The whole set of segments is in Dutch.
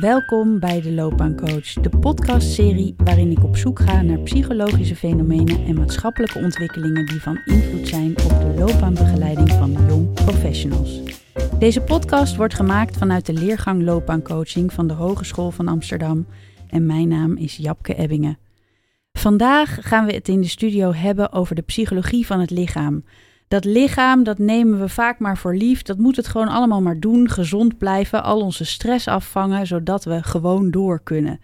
Welkom bij de Loopbaancoach, de podcastserie waarin ik op zoek ga naar psychologische fenomenen en maatschappelijke ontwikkelingen die van invloed zijn op de loopbaanbegeleiding van jong professionals. Deze podcast wordt gemaakt vanuit de leergang loopbaancoaching van de Hogeschool van Amsterdam en mijn naam is Japke Ebbingen. Vandaag gaan we het in de studio hebben over de psychologie van het lichaam. Dat lichaam, dat nemen we vaak maar voor lief. Dat moet het gewoon allemaal maar doen. Gezond blijven, al onze stress afvangen, zodat we gewoon door kunnen.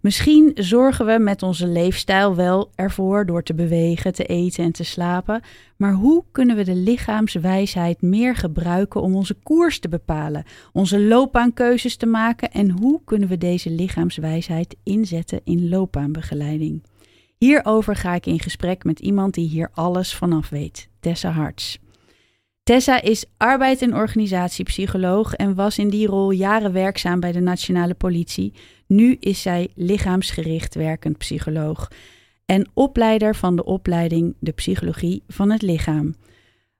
Misschien zorgen we met onze leefstijl wel ervoor door te bewegen, te eten en te slapen. Maar hoe kunnen we de lichaamswijsheid meer gebruiken om onze koers te bepalen, onze loopbaankeuzes te maken en hoe kunnen we deze lichaamswijsheid inzetten in loopbaanbegeleiding? Hierover ga ik in gesprek met iemand die hier alles vanaf weet, Tessa Harts. Tessa is arbeid- en organisatiepsycholoog en was in die rol jaren werkzaam bij de Nationale Politie. Nu is zij lichaamsgericht werkend psycholoog en opleider van de opleiding De Psychologie van het Lichaam.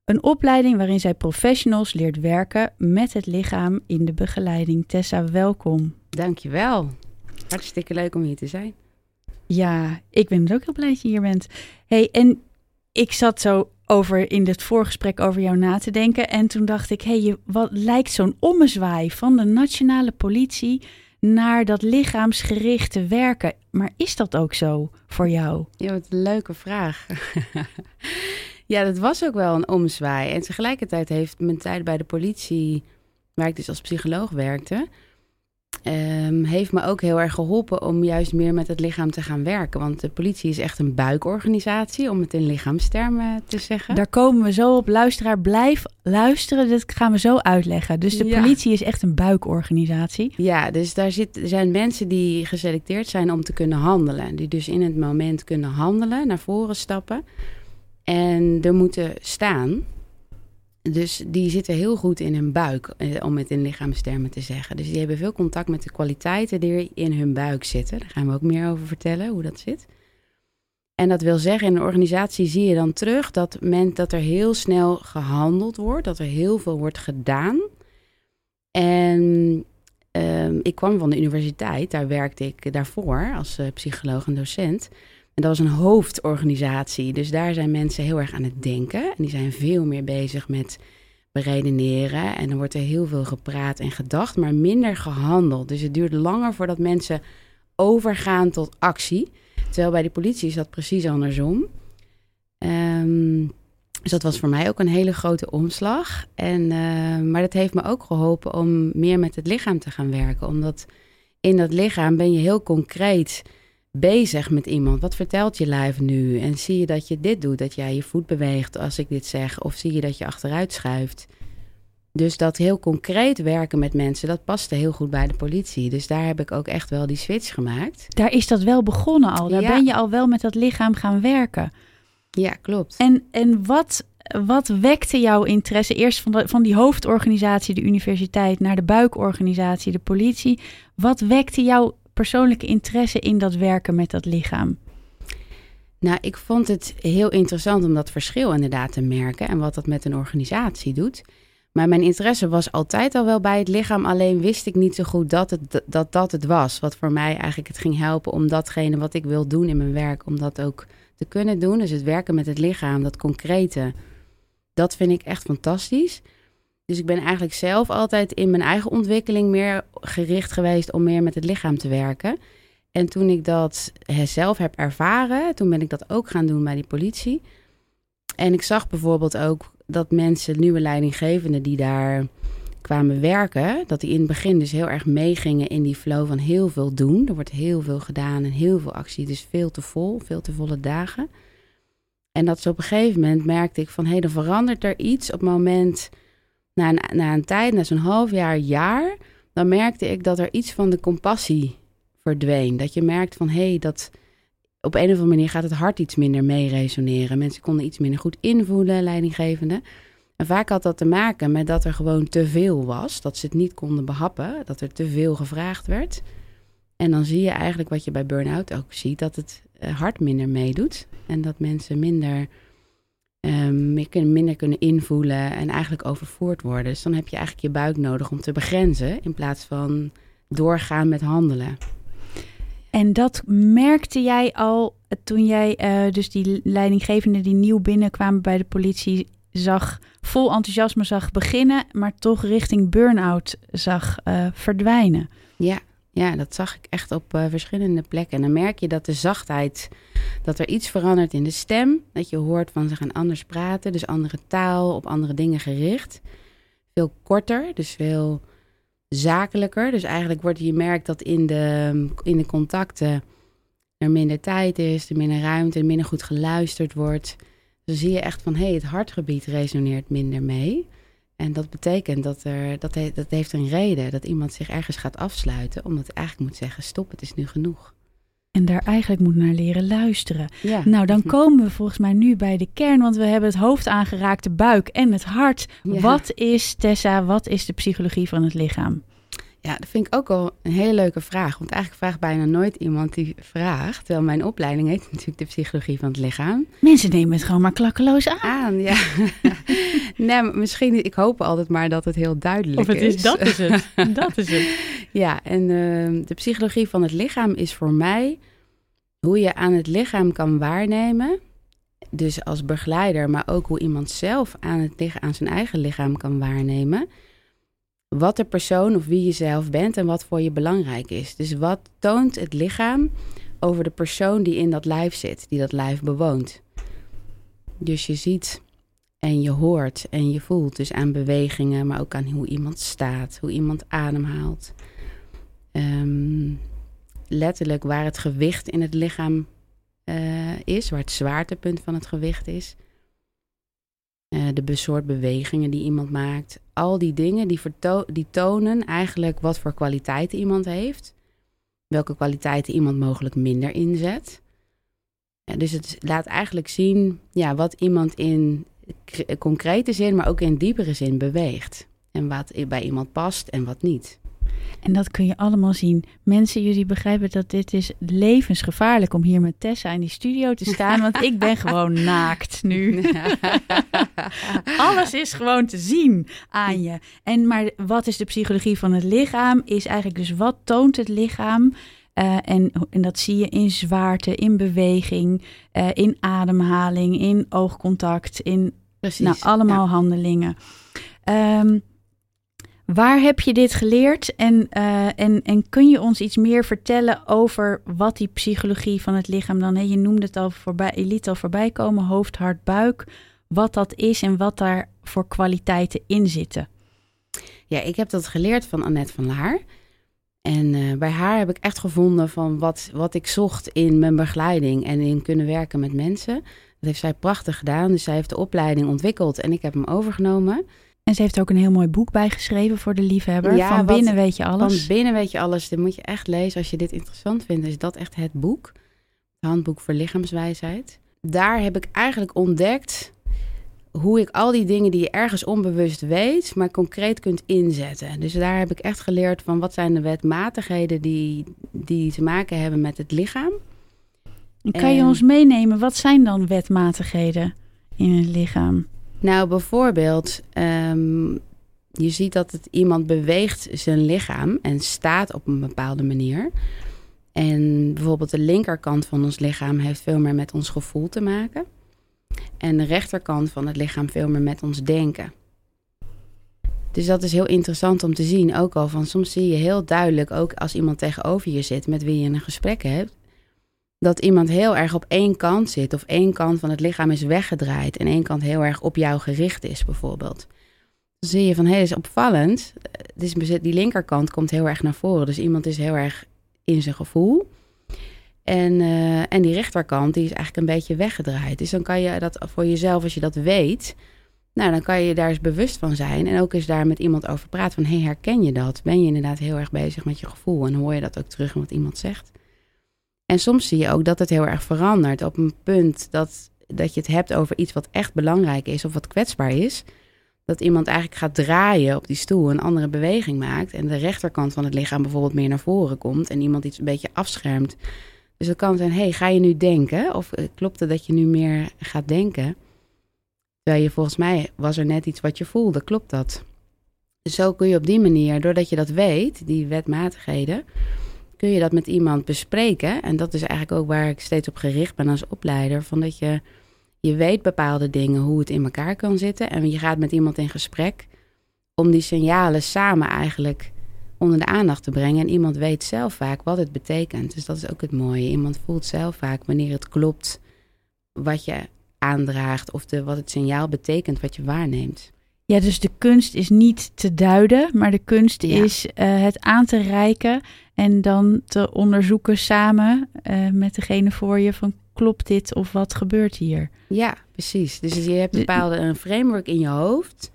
Een opleiding waarin zij professionals leert werken met het lichaam in de begeleiding. Tessa, welkom. Dankjewel. Hartstikke leuk om hier te zijn. Ja, ik ben het ook heel blij dat je hier bent. Hey, en ik zat zo over in het voorgesprek over jou na te denken. En toen dacht ik, hé, hey, wat lijkt zo'n ommezwaai van de nationale politie naar dat lichaamsgerichte werken. Maar is dat ook zo voor jou? Ja, wat een leuke vraag. ja, dat was ook wel een omzwaai. En tegelijkertijd heeft mijn tijd bij de politie, waar ik dus als psycholoog werkte, um, heeft me ook heel erg geholpen om juist meer met het lichaam te gaan werken. Want de politie is echt een buikorganisatie, om het in lichaamstermen te zeggen. Daar komen we zo op. Luisteraar, blijf luisteren. Dat gaan we zo uitleggen. Dus de politie is echt een buikorganisatie. Ja, dus daar zit, zijn mensen die geselecteerd zijn om te kunnen handelen. Die dus in het moment kunnen handelen, naar voren stappen. En er moeten staan. Dus die zitten heel goed in hun buik, eh, om het in lichaamstermen te zeggen. Dus die hebben veel contact met de kwaliteiten die in hun buik zitten. Daar gaan we ook meer over vertellen, hoe dat zit. En dat wil zeggen, in een organisatie zie je dan terug dat, men, dat er heel snel gehandeld wordt, dat er heel veel wordt gedaan. En ehm, ik kwam van de universiteit, daar werkte ik daarvoor als uh, psycholoog en docent. En dat was een hoofdorganisatie. Dus daar zijn mensen heel erg aan het denken. En die zijn veel meer bezig met beredeneren. En dan wordt er heel veel gepraat en gedacht, maar minder gehandeld. Dus het duurt langer voordat mensen overgaan tot actie. Terwijl bij de politie is dat precies andersom. Um, dus dat was voor mij ook een hele grote omslag. En, uh, maar dat heeft me ook geholpen om meer met het lichaam te gaan werken. Omdat in dat lichaam ben je heel concreet bezig met iemand. Wat vertelt je lijf nu? En zie je dat je dit doet, dat jij je voet beweegt als ik dit zeg, of zie je dat je achteruit schuift? Dus dat heel concreet werken met mensen, dat paste heel goed bij de politie. Dus daar heb ik ook echt wel die switch gemaakt. Daar is dat wel begonnen al. Daar ben je al wel met dat lichaam gaan werken. Ja, klopt. En, en wat, wat wekte jouw interesse eerst van, de, van die hoofdorganisatie, de universiteit, naar de buikorganisatie, de politie? Wat wekte jouw persoonlijke interesse in dat werken met dat lichaam? Nou, ik vond het heel interessant om dat verschil inderdaad te merken en wat dat met een organisatie doet. Maar mijn interesse was altijd al wel bij het lichaam, alleen wist ik niet zo goed dat het, dat, dat het was. Wat voor mij eigenlijk het ging helpen om datgene wat ik wil doen in mijn werk, om dat ook te kunnen doen. Dus het werken met het lichaam, dat concrete, dat vind ik echt fantastisch. Dus ik ben eigenlijk zelf altijd in mijn eigen ontwikkeling meer gericht geweest om meer met het lichaam te werken. En toen ik dat zelf heb ervaren, toen ben ik dat ook gaan doen bij die politie. En ik zag bijvoorbeeld ook dat mensen, nieuwe leidinggevenden die daar kwamen werken, dat die in het begin dus heel erg meegingen in die flow van heel veel doen. Er wordt heel veel gedaan en heel veel actie, dus veel te vol, veel te volle dagen. En dat ze op een gegeven moment merkte ik van hé, hey, dan verandert er iets op het moment na een, na een tijd, na zo'n half jaar, jaar, dan merkte ik dat er iets van de compassie verdween. Dat je merkt van hé, hey, dat op een of andere manier gaat het hart iets minder mee resoneren. Mensen konden iets minder goed invoelen, leidinggevende. En vaak had dat te maken met dat er gewoon te veel was, dat ze het niet konden behappen, dat er te veel gevraagd werd. En dan zie je eigenlijk wat je bij burn-out ook ziet, dat het eh, hart minder meedoet en dat mensen minder um, minder kunnen invoelen en eigenlijk overvoerd worden. Dus dan heb je eigenlijk je buik nodig om te begrenzen in plaats van doorgaan met handelen. En dat merkte jij al toen jij uh, dus die leidinggevende die nieuw binnenkwamen bij de politie zag, vol enthousiasme zag beginnen, maar toch richting burn-out zag uh, verdwijnen. Ja, ja, dat zag ik echt op uh, verschillende plekken. En dan merk je dat de zachtheid, dat er iets verandert in de stem. Dat je hoort van ze gaan anders praten, dus andere taal, op andere dingen gericht. Veel korter, dus veel zakelijker. Dus eigenlijk wordt je merkt dat in de, in de contacten er minder tijd is, er minder ruimte, er minder goed geluisterd wordt. Dan zie je echt van hé, hey, het hartgebied resoneert minder mee. En dat betekent dat er, dat, he, dat heeft een reden dat iemand zich ergens gaat afsluiten, omdat hij eigenlijk moet zeggen: stop, het is nu genoeg. En daar eigenlijk moet naar leren luisteren. Ja. Nou, dan komen we volgens mij nu bij de kern, want we hebben het hoofd aangeraakt, de buik en het hart. Wat is Tessa, wat is de psychologie van het lichaam? Ja, dat vind ik ook wel een hele leuke vraag. Want eigenlijk vraagt bijna nooit iemand die vraagt. Terwijl mijn opleiding heet natuurlijk de psychologie van het lichaam. Mensen nemen het gewoon maar klakkeloos aan. aan ja. nee, misschien, ik hoop altijd maar dat het heel duidelijk is. Of het is. Dat is het. dat is het. Ja, en uh, de psychologie van het lichaam is voor mij hoe je aan het lichaam kan waarnemen. Dus als begeleider, maar ook hoe iemand zelf aan, het, aan zijn eigen lichaam kan waarnemen wat de persoon of wie je zelf bent en wat voor je belangrijk is. Dus wat toont het lichaam over de persoon die in dat lijf zit, die dat lijf bewoont. Dus je ziet en je hoort en je voelt dus aan bewegingen, maar ook aan hoe iemand staat, hoe iemand ademhaalt. Um, letterlijk waar het gewicht in het lichaam uh, is, waar het zwaartepunt van het gewicht is. Uh, de soort bewegingen die iemand maakt. Al die dingen die, die tonen eigenlijk wat voor kwaliteiten iemand heeft. Welke kwaliteiten iemand mogelijk minder inzet. Dus het laat eigenlijk zien ja, wat iemand in concrete zin, maar ook in diepere zin beweegt. En wat bij iemand past en wat niet. En dat kun je allemaal zien. Mensen, jullie begrijpen dat dit is levensgevaarlijk om hier met Tessa in die studio te staan. Want ik ben gewoon naakt nu. Alles is gewoon te zien aan je. En maar wat is de psychologie van het lichaam? Is eigenlijk dus wat toont het lichaam? Uh, en, en dat zie je in zwaarte, in beweging, uh, in ademhaling, in oogcontact, in Precies, nou, allemaal ja. handelingen. Um, Waar heb je dit geleerd en, uh, en, en kun je ons iets meer vertellen over wat die psychologie van het lichaam dan, hè, je noemde het al voorbij, je liet al voorbij komen, hoofd, hart, buik, wat dat is en wat daar voor kwaliteiten in zitten? Ja, ik heb dat geleerd van Annette van Laar. En uh, bij haar heb ik echt gevonden van wat, wat ik zocht in mijn begeleiding en in kunnen werken met mensen. Dat heeft zij prachtig gedaan. Dus zij heeft de opleiding ontwikkeld en ik heb hem overgenomen. En ze heeft ook een heel mooi boek bijgeschreven voor de liefhebber. Ja, van binnen weet je alles. Van binnen weet je alles. Dat moet je echt lezen. Als je dit interessant vindt, is dat echt het boek. Het handboek voor lichaamswijsheid. Daar heb ik eigenlijk ontdekt hoe ik al die dingen die je ergens onbewust weet, maar concreet kunt inzetten. Dus daar heb ik echt geleerd van wat zijn de wetmatigheden die, die te maken hebben met het lichaam. Kan je ons meenemen, wat zijn dan wetmatigheden in het lichaam? Nou, bijvoorbeeld, um, je ziet dat het iemand beweegt zijn lichaam en staat op een bepaalde manier. En bijvoorbeeld de linkerkant van ons lichaam heeft veel meer met ons gevoel te maken. En de rechterkant van het lichaam veel meer met ons denken. Dus dat is heel interessant om te zien. Ook al van soms zie je heel duidelijk, ook als iemand tegenover je zit met wie je een gesprek hebt, dat iemand heel erg op één kant zit of één kant van het lichaam is weggedraaid en één kant heel erg op jou gericht is, bijvoorbeeld. Dan zie je van hé, hey, is opvallend. Dus die linkerkant komt heel erg naar voren. Dus iemand is heel erg in zijn gevoel. En, uh, en die rechterkant die is eigenlijk een beetje weggedraaid. Dus dan kan je dat voor jezelf, als je dat weet, nou, dan kan je daar eens bewust van zijn. En ook eens daar met iemand over praten. Van hey, herken je dat? Ben je inderdaad heel erg bezig met je gevoel? En hoor je dat ook terug in wat iemand zegt? En soms zie je ook dat het heel erg verandert op een punt dat, dat je het hebt over iets wat echt belangrijk is of wat kwetsbaar is. Dat iemand eigenlijk gaat draaien op die stoel, een andere beweging maakt en de rechterkant van het lichaam bijvoorbeeld meer naar voren komt en iemand iets een beetje afschermt. Dus het kan zijn, hey, ga je nu denken? Of eh, klopt het dat je nu meer gaat denken? Terwijl je volgens mij was er net iets wat je voelde, klopt dat? Zo kun je op die manier, doordat je dat weet, die wetmatigheden, kun je dat met iemand bespreken. En dat is eigenlijk ook waar ik steeds op gericht ben als opleider. Van dat je, je weet bepaalde dingen, hoe het in elkaar kan zitten. En je gaat met iemand in gesprek om die signalen samen eigenlijk onder de aandacht te brengen. En iemand weet zelf vaak wat het betekent. Dus dat is ook het mooie. Iemand voelt zelf vaak wanneer het klopt wat je aandraagt of de, wat het signaal betekent wat je waarneemt. Ja, dus de kunst is niet te duiden, maar de kunst is uh, het aan te reiken en dan te onderzoeken samen uh, met degene voor je van klopt dit of wat gebeurt hier? Ja, precies. Dus je hebt bepaalde een framework in je hoofd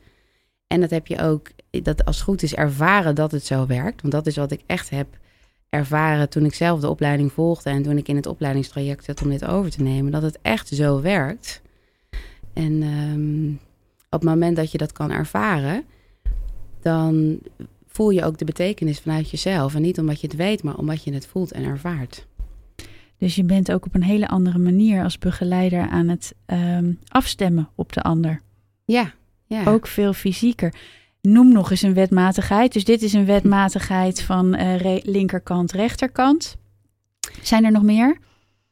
en dat heb je ook, dat als het goed is ervaren dat het zo werkt, want dat is wat ik echt heb ervaren toen ik zelf de opleiding volgde en toen ik in het opleidingstraject zat om dit over te nemen, dat het echt zo werkt. En um, op het moment dat je dat kan ervaren, dan voel je ook de betekenis vanuit jezelf. En niet omdat je het weet, maar omdat je het voelt en ervaart. Dus je bent ook op een hele andere manier als begeleider aan het um, afstemmen op de ander. Ja, ja. Ook veel fysieker. Noem nog eens een wetmatigheid. Dus dit is een wetmatigheid van uh, linkerkant, rechterkant. Zijn er nog meer?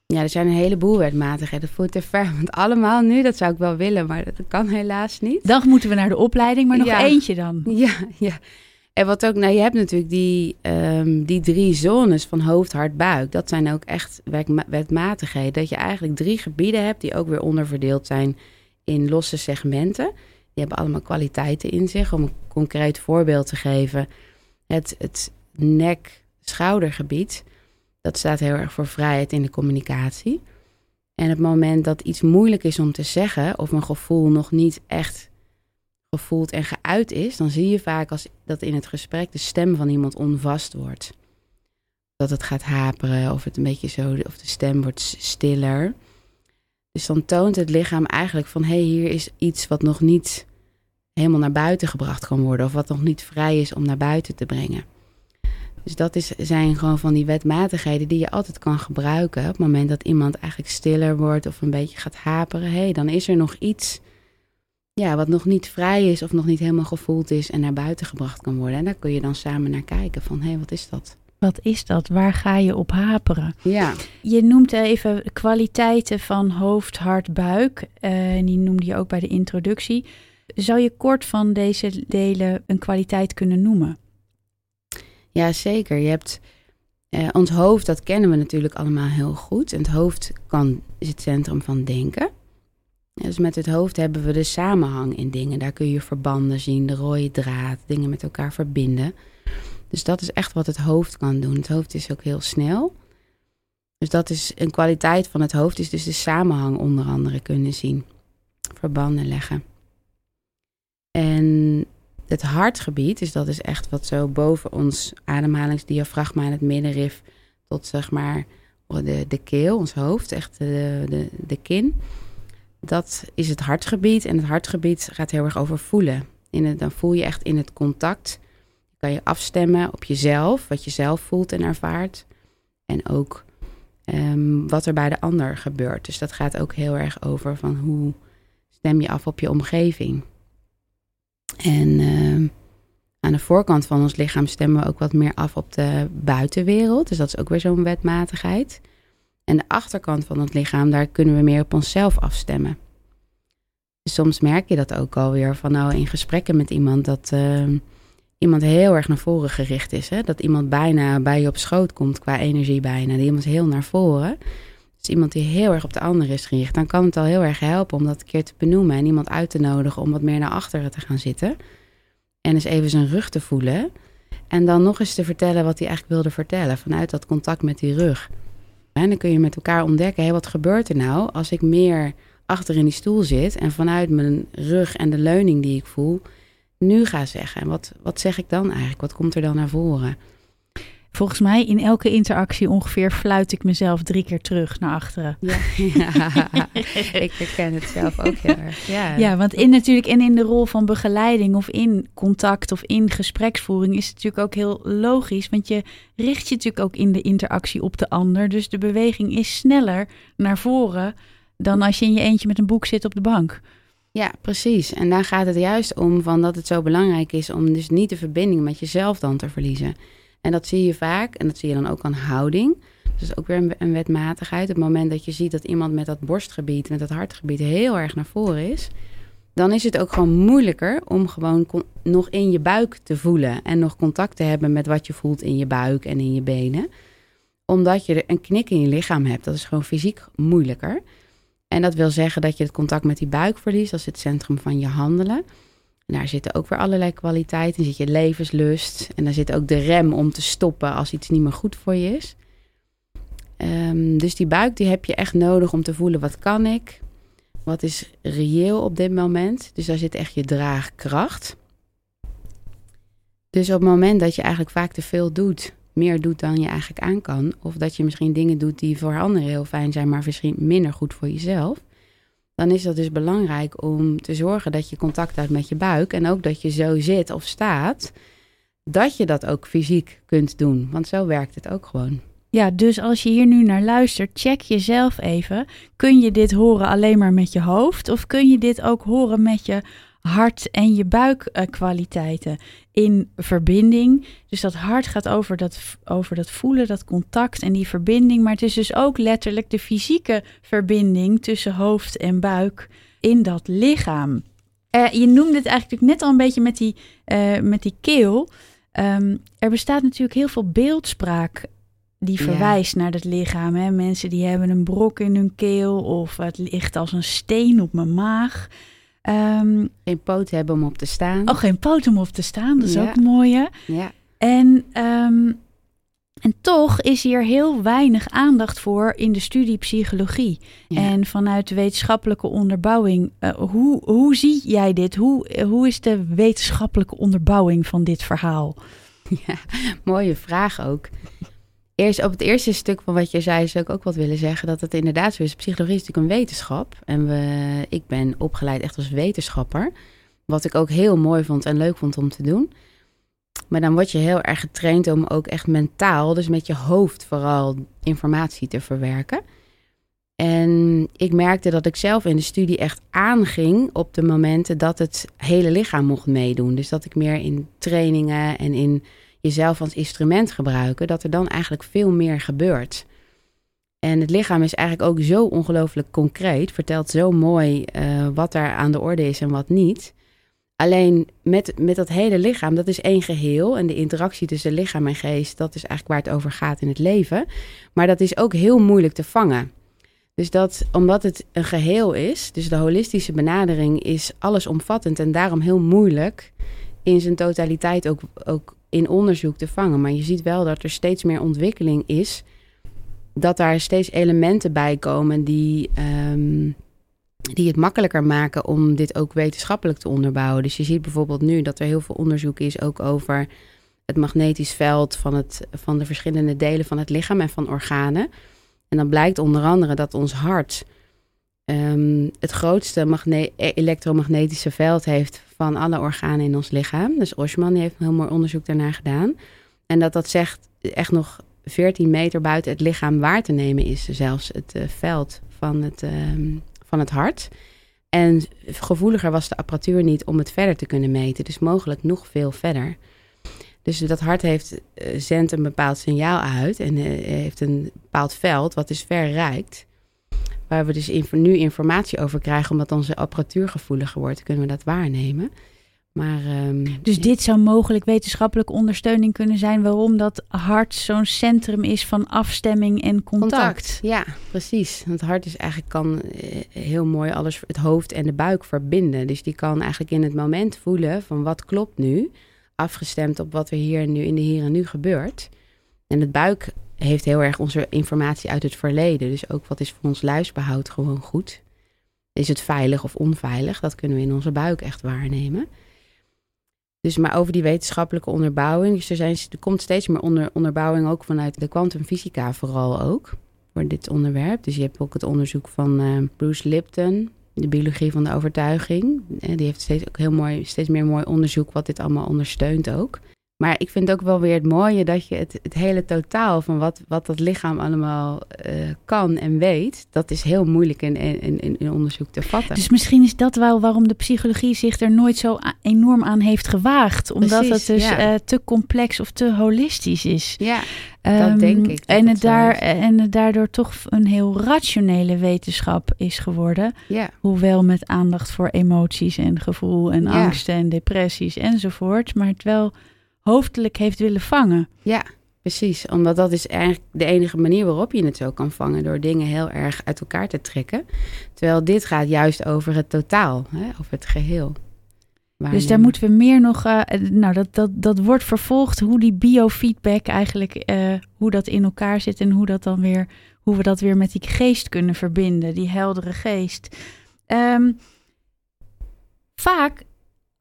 Ja, er zijn een heleboel wetmatigheden. Dat voelt te ver. Want allemaal nu, dat zou ik wel willen, maar dat kan helaas niet. Dan moeten we naar de opleiding, maar nog eentje dan. Ja, ja. En wat ook, nou, je hebt natuurlijk die, um, die drie zones van hoofd, hart, buik. Dat zijn ook echt wetmatigheden. Dat je eigenlijk drie gebieden hebt die ook weer onderverdeeld zijn in losse segmenten. Die hebben allemaal kwaliteiten in zich. Om een concreet voorbeeld te geven. Het, het nek-schoudergebied dat staat heel erg voor vrijheid in de communicatie. En het moment dat iets moeilijk is om te zeggen, of een gevoel nog niet echt gevoeld en geuit is, dan zie je vaak als dat in het gesprek de stem van iemand onvast wordt. Dat het gaat haperen, of het een beetje zo, of de stem wordt stiller. Dus dan toont het lichaam eigenlijk van hé, hey, hier is iets wat nog niet helemaal naar buiten gebracht kan worden, of wat nog niet vrij is om naar buiten te brengen. Dus dat is, zijn gewoon van die wetmatigheden die je altijd kan gebruiken. Op het moment dat iemand eigenlijk stiller wordt of een beetje gaat haperen. Hé, hey, dan is er nog iets ja, wat nog niet vrij is of nog niet helemaal gevoeld is en naar buiten gebracht kan worden. En daar kun je dan samen naar kijken van hé, hey, wat is dat? Wat is dat? Waar ga je op haperen? Ja. Je noemt even kwaliteiten van hoofd, hart, buik. Uh, en die noemde je ook bij de introductie. Zou je kort van deze delen een kwaliteit kunnen noemen? Ja, zeker. Je hebt uh, ons hoofd, dat kennen we natuurlijk allemaal heel goed. En het hoofd kan, is het centrum van denken. Dus met het hoofd hebben we de samenhang in dingen. Daar kun je verbanden zien, de rode draad, dingen met elkaar verbinden. Dus dat is echt wat het hoofd kan doen. Het hoofd is ook heel snel. Dus dat is een kwaliteit van het hoofd, is dus de samenhang onder andere kunnen zien. Verbanden leggen. En het hartgebied, dus dat is echt wat zo boven ons ademhalingsdiafragma en het middenrif tot zeg maar de, de keel, ons hoofd, echt de, de, de kin. Dat is het hartgebied en het hartgebied gaat heel erg over voelen. In het, dan voel je echt in het contact. kan je afstemmen op jezelf, wat je zelf voelt en ervaart. En ook um, wat er bij de ander gebeurt. Dus dat gaat ook heel erg over van hoe stem je af op je omgeving. En uh, aan de voorkant van ons lichaam stemmen we ook wat meer af op de buitenwereld. Dus dat is ook weer zo'n wetmatigheid. En de achterkant van het lichaam, daar kunnen we meer op onszelf afstemmen. Dus soms merk je dat ook alweer van nou in gesprekken met iemand dat uh, iemand heel erg naar voren gericht is. Hè? Dat iemand bijna bij je op schoot komt qua energie bijna. Die iemand heel naar voren. Dus iemand die heel erg op de ander is gericht. Dan kan het al heel erg helpen om dat een keer te benoemen en iemand uit te nodigen om wat meer naar achteren te gaan zitten. En eens even zijn rug te voelen. En dan nog eens te vertellen wat hij eigenlijk wilde vertellen vanuit dat contact met die rug. En dan kun je met elkaar ontdekken, hé, wat gebeurt er nou als ik meer achter in die stoel zit en vanuit mijn rug en de leuning die ik voel, nu ga zeggen. En wat, wat zeg ik dan eigenlijk? Wat komt er dan naar voren? Volgens mij in elke interactie ongeveer fluit ik mezelf drie keer terug naar achteren. Ja, ik herken het zelf ook heel erg. Ja, ja want in natuurlijk en in de rol van begeleiding of in contact of in gespreksvoering is het natuurlijk ook heel logisch. Want je richt je natuurlijk ook in de interactie op de ander. Dus de beweging is sneller naar voren dan als je in je eentje met een boek zit op de bank. Ja, precies. En daar gaat het juist om van dat het zo belangrijk is om dus niet de verbinding met jezelf dan te verliezen. En dat zie je vaak, en dat zie je dan ook aan houding. Dus ook weer een wetmatigheid. Het moment dat je ziet dat iemand met dat borstgebied, met dat hartgebied heel erg naar voren is, dan is het ook gewoon moeilijker om gewoon nog in je buik te voelen en nog contact te hebben met wat je voelt in je buik en in je benen. Omdat je een knik in je lichaam hebt. Dat is gewoon fysiek moeilijker. En dat wil zeggen dat je het contact met die buik verliest. Is het centrum van je handelen. En daar zitten ook weer allerlei kwaliteiten. Dan zit je levenslust. En daar zit ook de rem om te stoppen als iets niet meer goed voor je is. Um, dus die buik die heb je echt nodig om te voelen wat kan ik? Wat is reëel op dit moment? Dus daar zit echt je draagkracht. Dus op het moment dat je eigenlijk vaak te veel doet, meer doet dan je eigenlijk aan kan, of dat je misschien dingen doet die voor anderen heel fijn zijn, maar misschien minder goed voor jezelf, dan is dat dus belangrijk om te zorgen dat je contact houdt met je buik en ook dat je zo zit of staat, dat je dat ook fysiek kunt doen. Want zo werkt het ook gewoon. Ja, dus als je hier nu naar luistert, check jezelf even. Kun je dit horen alleen maar met je hoofd? Of kun je dit ook horen met je hart en je buikkwaliteiten in verbinding? Dus dat hart gaat over dat, over dat voelen, dat contact en die verbinding. Maar het is dus ook letterlijk de fysieke verbinding tussen hoofd en buik in dat lichaam. Uh, je noemde het eigenlijk net al een beetje met die, uh, met die keel. Um, er bestaat natuurlijk heel veel beeldspraak die verwijst naar het lichaam. Hè? Mensen die hebben een brok in hun keel of het ligt als een steen op mijn maag. Um, geen poot hebben om op te staan. Oh, geen poot om op te staan. Dat is ook mooi. Hè? Ja. En, um, en toch is hier heel weinig aandacht voor in de studie psychologie. En vanuit de wetenschappelijke onderbouwing. Uh, hoe, hoe zie jij dit? Hoe, hoe is de wetenschappelijke onderbouwing van dit verhaal? Ja, mooie vraag ook eerst op het eerste stuk van wat je zei, zou ik ook wat willen zeggen. Dat het inderdaad zo is. Psychologie is natuurlijk een wetenschap. En we, ik ben opgeleid echt als wetenschapper. Wat ik ook heel mooi vond en leuk vond om te doen. Maar dan word je heel erg getraind om ook echt mentaal, dus met je hoofd vooral, informatie te verwerken. En ik merkte dat ik zelf in de studie echt aanging op de momenten dat het hele lichaam mocht meedoen. Dus dat ik meer in trainingen en in jezelf als instrument gebruiken, dat er dan eigenlijk veel meer gebeurt. En het lichaam is eigenlijk ook zo ongelooflijk concreet, vertelt zo mooi uh, wat er aan de orde is en wat niet. Alleen met, met dat hele lichaam, dat is één geheel. En de interactie tussen lichaam en geest, dat is eigenlijk waar het over gaat in het leven. Maar dat is ook heel moeilijk te vangen. Dus dat, omdat het een geheel is, dus de holistische benadering is allesomvattend en daarom heel moeilijk in zijn totaliteit ook, ook in onderzoek te vangen. Maar je ziet wel dat er steeds meer ontwikkeling is. Dat daar steeds elementen bij komen die, ehm, die het makkelijker maken om dit ook wetenschappelijk te onderbouwen. Dus je ziet bijvoorbeeld nu dat er heel veel onderzoek is ook over het magnetisch veld van, het, van de verschillende delen van het lichaam en van organen. En dan blijkt onder andere dat ons hart um, het grootste elektromagnetische veld heeft van alle organen in ons lichaam. Dus Oshman heeft een heel mooi onderzoek daarnaar gedaan. En dat dat zegt echt nog 14 meter buiten het lichaam waar te nemen is, zelfs het uh, veld van het, uh, van het hart. En gevoeliger was de apparatuur niet om het verder te kunnen meten, dus mogelijk nog veel verder. Dus dat hart heeft, uh, zendt een bepaald signaal uit en heeft een bepaald veld wat dus verrijkt. Waar we dus nu informatie over krijgen, omdat onze apparatuur gevoeliger wordt, kunnen we dat waarnemen. Maar, um, dus dit zou mogelijk wetenschappelijke ondersteuning kunnen zijn waarom dat hart zo'n centrum is van afstemming en contact. contact. Ja, precies. Want het hart is eigenlijk kan eh, heel mooi alles, het hoofd en de buik verbinden. Dus die kan eigenlijk in het moment voelen van wat klopt nu, afgestemd op wat er hier nu in de hier en nu gebeurt. En het buik heeft heel erg onze informatie uit het verleden. Dus ook wat is voor ons luisbehoud gewoon goed. Is het veilig of onveilig? Dat kunnen we in onze buik echt waarnemen. Dus maar over die wetenschappelijke onderbouwing. Dus er, zijn, er komt steeds meer onder, onderbouwing ook vanuit de kwantumfysica vooral ook. Voor dit onderwerp. Dus je hebt ook het onderzoek van uh, Bruce Lipton. De biologie van de overtuiging. Eh, die heeft steeds ook heel mooi, steeds meer mooi onderzoek wat dit allemaal ondersteunt ook. Maar ik vind ook wel weer het mooie dat je het, het hele totaal van wat, wat dat lichaam allemaal uh, kan en weet, dat is heel moeilijk in, in, in, in, onderzoek te vatten. Dus misschien is dat wel waarom de psychologie zich er nooit zo enorm aan heeft gewaagd. Omdat het dus uh, te complex of te holistisch is. Ja, um, dat denk ik. Dat en, het daar, en het daardoor toch een heel rationele wetenschap is geworden. Ja. Hoewel met aandacht voor emoties en gevoel en ja. angsten en depressies enzovoort. Maar het wel hoofdelijk heeft willen vangen. Ja, precies. Omdat dat is eigenlijk de enige manier waarop je het zo kan vangen. Door dingen heel erg uit elkaar te trekken. Terwijl dit gaat juist over het totaal, hè, over het geheel. Dus daar moeten we meer nog. Uh, nou, dat, dat, dat wordt vervolgd. Hoe die biofeedback eigenlijk. Uh, hoe dat in elkaar zit. En hoe dat dan weer. Hoe we dat weer met die geest kunnen verbinden. Die heldere geest. Um, vaak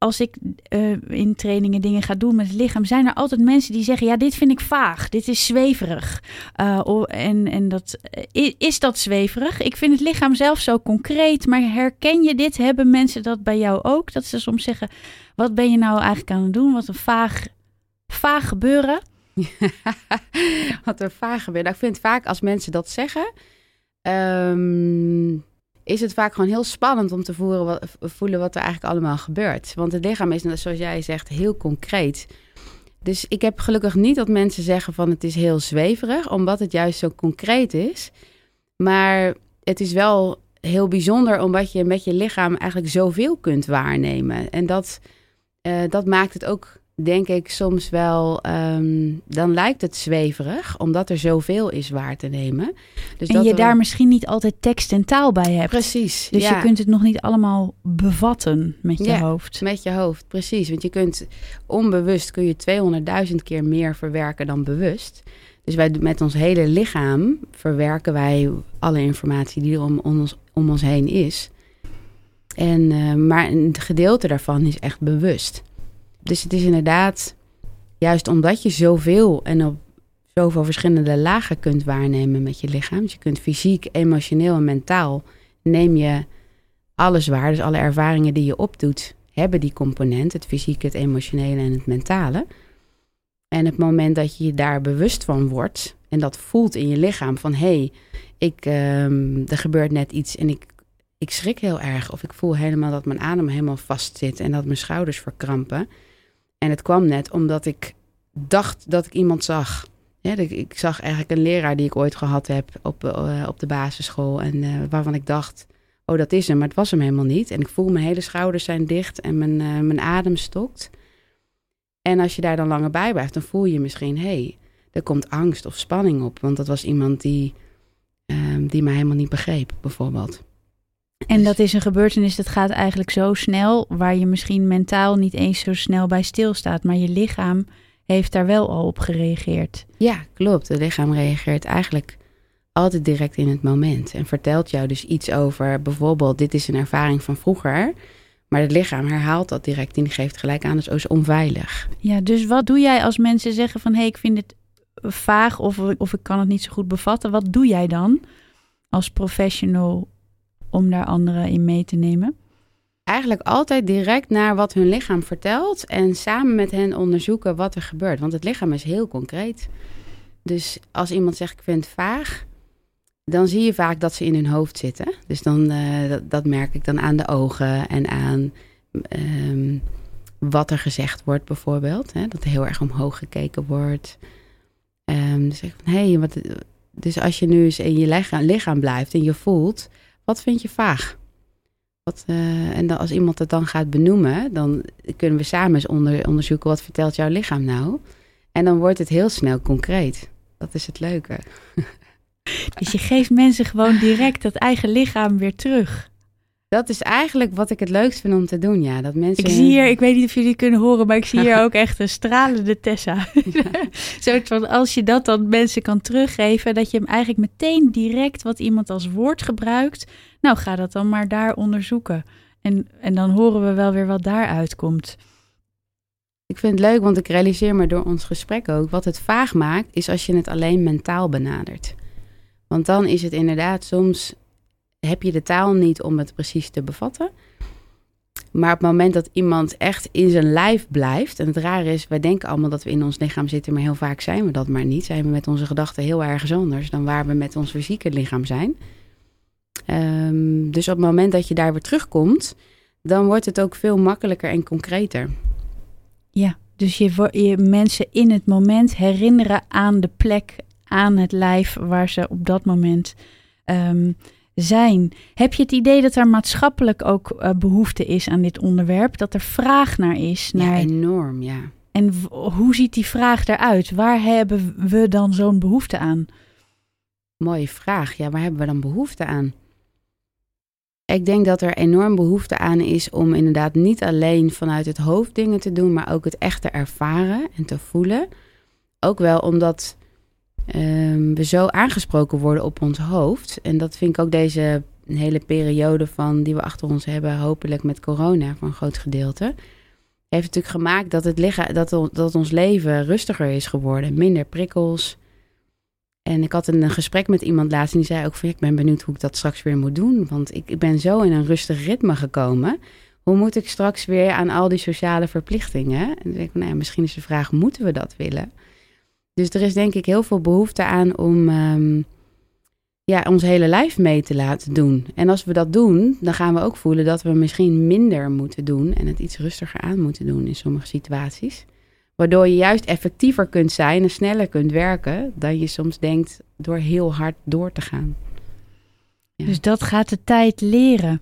als ik uh, in trainingen dingen ga doen met het lichaam, zijn er altijd mensen die zeggen: Ja, dit vind ik vaag, dit is zweverig. Uh, en en dat, is, is dat zweverig? Ik vind het lichaam zelf zo concreet, maar herken je dit? Hebben mensen dat bij jou ook? Dat ze soms zeggen: Wat ben je nou eigenlijk aan het doen? Wat een vaag, vaag gebeuren. wat een vaag gebeuren. Nou, ik vind vaak als mensen dat zeggen. Um is het vaak gewoon heel spannend om te voelen wat, er eigenlijk allemaal gebeurt. Want het lichaam is, zoals jij zegt, heel concreet. Dus ik heb gelukkig niet dat mensen zeggen van het is heel zweverig, omdat het juist zo concreet is. Maar het is wel heel bijzonder omdat je met je lichaam eigenlijk zoveel kunt waarnemen. En dat, uh, dat maakt het ook denk ik soms wel, ehm, dan lijkt het zweverig, omdat er zoveel is waar te nemen. Dus en dat je daar misschien niet altijd tekst en taal bij hebt. Precies. Dus je kunt het nog niet allemaal bevatten met je ja, hoofd. Met je hoofd, precies. Want je kunt onbewust kun je 200.000 keer meer verwerken dan bewust. Dus wij, met ons hele lichaam verwerken wij alle informatie die er om, om, ons, om ons heen is. En, uh, maar een gedeelte daarvan is echt bewust dus het is inderdaad, juist omdat je zoveel en op zoveel verschillende lagen kunt waarnemen met je lichaam. Dus je kunt fysiek, emotioneel en mentaal neem je alles waar. Dus alle ervaringen die je opdoet, hebben die component. Het fysieke, het emotionele en het mentale. En het moment dat je je daar bewust van wordt en dat voelt in je lichaam van hé, hey, ik, um, er gebeurt net iets en ik, ik schrik heel erg. Of ik voel helemaal dat mijn adem helemaal vast zit en dat mijn schouders verkrampen. En het kwam net omdat ik dacht dat ik iemand zag. Ik, zag eigenlijk een leraar die ik ooit gehad heb op, uh, op de basisschool. En uh, waarvan ik dacht, oh dat is hem, maar het was hem helemaal niet. En ik voel mijn hele schouders zijn dicht en mijn, uh, mijn adem stokt. En als je daar dan langer bij blijft, dan voel je misschien, hé, hey, er komt angst of spanning op. Want dat was iemand die, ehm, die mij helemaal niet begreep, bijvoorbeeld. En dat is een gebeurtenis dat gaat eigenlijk zo snel, waar je misschien mentaal niet eens zo snel bij stilstaat, maar je lichaam heeft daar wel al op gereageerd. Ja, klopt. Het lichaam reageert eigenlijk altijd direct in het moment en vertelt jou dus iets over bijvoorbeeld dit is een ervaring van vroeger, maar het lichaam herhaalt dat direct en geeft gelijk aan, dus is onveilig. Ja, dus wat doe jij als mensen zeggen van hé, hey, ik vind het vaag of, of ik kan het niet zo goed bevatten, wat doe jij dan als professional om daar anderen in mee te nemen? Eigenlijk altijd direct naar wat hun lichaam vertelt en samen met hen onderzoeken wat er gebeurt. Want het lichaam is heel concreet. Dus als iemand zegt ik vind het vaag, dan zie je vaak dat ze in hun hoofd zitten. Dus dan, uh, dat, merk ik dan aan de ogen en aan um, wat er gezegd wordt bijvoorbeeld. Hè? Dat er heel erg omhoog gekeken wordt. Um, dus, van, hey, wat, dus als je nu eens in je lichaam blijft en je voelt wat vind je vaag? Wat, uh, en dan, als iemand het dan gaat benoemen, dan kunnen we samen eens onder, onderzoeken wat vertelt jouw lichaam nou. En dan wordt het heel snel concreet. Dat is het leuke. Dus je geeft mensen gewoon direct dat eigen lichaam weer terug. Dat is eigenlijk wat ik het leukst vind om te doen, ja. Dat mensen... Ik zie hier, ik weet niet of jullie kunnen horen, maar ik zie hier ook echt een stralende Tessa. Ja. van, als je dat dan mensen kan teruggeven, dat je hem eigenlijk meteen direct wat iemand als woord gebruikt. Nou, ga dat dan maar daar onderzoeken. En, en dan horen we wel weer wat daaruit komt. Ik vind het leuk, want ik realiseer me door ons gesprek ook, wat het vaag maakt, is als je het alleen mentaal benadert. Want dan is het inderdaad soms heb je de taal niet om het precies te bevatten. Maar op het moment dat iemand echt in zijn lijf blijft. En het rare is, wij denken allemaal dat we in ons lichaam zitten, maar heel vaak zijn we dat maar niet. Zijn we met onze gedachten heel ergens anders dan waar we met ons fysieke lichaam zijn. Ehm, dus op het moment dat je daar weer terugkomt, dan wordt het ook veel makkelijker en concreter. Ja, dus je, je mensen in het moment herinneren aan de plek, aan het lijf waar ze op dat moment ehm, zijn. Heb je het idee dat er maatschappelijk ook uh, behoefte is aan dit onderwerp? Dat er vraag naar is? Naar... Ja, enorm, ja. En hoe ziet die vraag eruit? Waar hebben we dan zo'n behoefte aan? Mooie vraag. Ja, waar hebben we dan behoefte aan? Ik denk dat er enorm behoefte aan is om inderdaad niet alleen vanuit het hoofd dingen te doen, maar ook het echt te ervaren en te voelen. Ook wel omdat um, we zo aangesproken worden op ons hoofd. En dat vind ik ook deze hele periode van die we achter ons hebben, hopelijk met corona voor een groot gedeelte. Heeft natuurlijk gemaakt dat, het lichaam, dat, dat ons leven rustiger is geworden. Minder prikkels, en ik had een gesprek met iemand laatst en die zei ook van... ik ben benieuwd hoe ik dat straks weer moet doen. Want ik, ik ben zo in een rustig ritme gekomen. Hoe moet ik straks weer aan al die sociale verplichtingen? En dan denk ik, nou misschien is de vraag, moeten we dat willen? Dus er is denk ik heel veel behoefte aan om ehm, ja, ons hele lijf mee te laten doen. En als we dat doen, dan gaan we ook voelen dat we misschien minder moeten doen... en het iets rustiger aan moeten doen in sommige situaties. Waardoor je juist effectiever kunt zijn en sneller kunt werken dan je soms denkt door heel hard door te gaan. Dus dat gaat de tijd leren.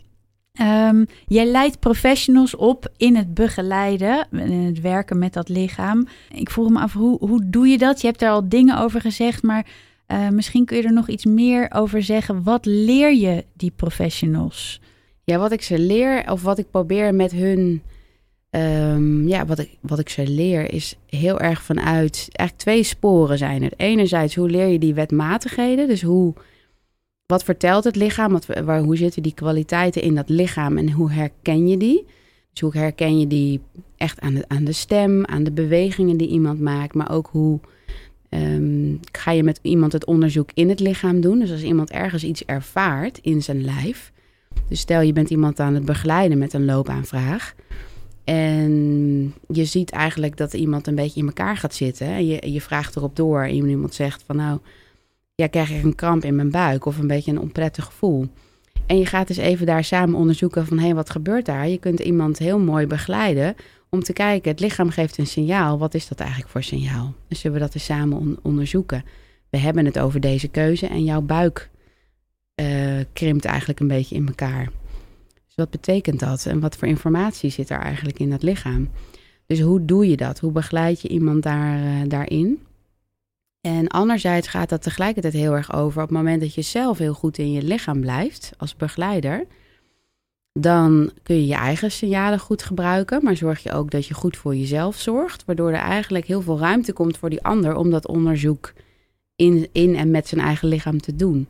Um, jij leidt professionals op in het begeleiden, in het werken met dat lichaam. Ik vroeg me af, hoe, hoe doe je dat? Je hebt er al dingen over gezegd, maar uh, misschien kun je er nog iets meer over zeggen. Wat leer je die professionals? Ja, wat ik ze leer of wat ik probeer met hun Um, ja, wat ik, wat ik ze leer is heel erg vanuit. Eigenlijk twee sporen zijn het. Enerzijds, hoe leer je die wetmatigheden? Dus hoe. Wat vertelt het lichaam? Wat, waar, hoe zitten die kwaliteiten in dat lichaam en hoe herken je die? Dus hoe herken je die echt aan de, aan de stem, aan de bewegingen die iemand maakt, maar ook hoe um, ga je met iemand het onderzoek in het lichaam doen? Dus als iemand ergens iets ervaart in zijn lijf. Dus stel je bent iemand aan het begeleiden met een loopaanvraag. En je ziet eigenlijk dat iemand een beetje in elkaar gaat zitten. En je, je vraagt erop door. En iemand zegt van nou, ja, krijg ik een kramp in mijn buik of een beetje een onprettig gevoel. En je gaat dus even daar samen onderzoeken van hé, hey, wat gebeurt daar? Je kunt iemand heel mooi begeleiden om te kijken, het lichaam geeft een signaal. Wat is dat eigenlijk voor signaal? Dan zullen we dat eens samen onderzoeken. We hebben het over deze keuze en jouw buik uh, krimpt eigenlijk een beetje in elkaar. Dus wat betekent dat? En wat voor informatie zit er eigenlijk in dat lichaam? Dus hoe doe je dat? Hoe begeleid je iemand daar, uh, daarin? En anderzijds gaat dat tegelijkertijd heel erg over op het moment dat je zelf heel goed in je lichaam blijft als begeleider. Dan kun je je eigen signalen goed gebruiken, maar zorg je ook dat je goed voor jezelf zorgt, waardoor er eigenlijk heel veel ruimte komt voor die ander om dat onderzoek in, in en met zijn eigen lichaam te doen.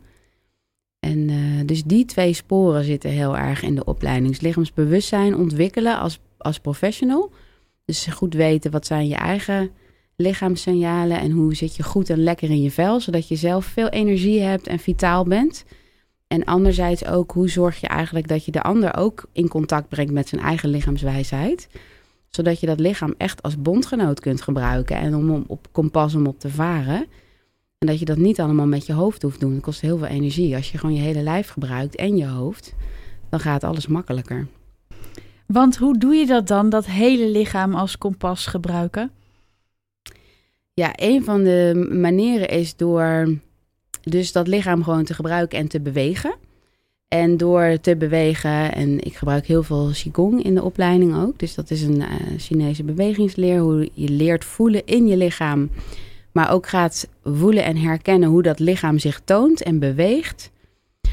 En uh, dus die twee sporen zitten heel erg in de opleiding. lichaamsbewustzijn ontwikkelen als, als professional. Dus goed weten wat zijn je eigen lichaamssignalen en hoe zit je goed en lekker in je vel, zodat je zelf veel energie hebt en vitaal bent. En anderzijds ook hoe zorg je eigenlijk dat je de ander ook in contact brengt met zijn eigen lichaamswijsheid. Zodat je dat lichaam echt als bondgenoot kunt gebruiken en om op kompas om op te varen. En dat je dat niet allemaal met je hoofd hoeft doen. Dat kost heel veel energie. Als je gewoon je hele lijf gebruikt en je hoofd, dan gaat alles makkelijker. Want hoe doe je dat dan, dat hele lichaam als kompas gebruiken? Ja, een van de manieren is door dus dat lichaam gewoon te gebruiken en te bewegen. En door te bewegen, en ik gebruik heel veel Qigong in de opleiding ook. Dus dat is een uh, Chinese bewegingsleer, hoe je leert voelen in je lichaam maar ook gaat voelen en herkennen hoe dat lichaam zich toont en beweegt.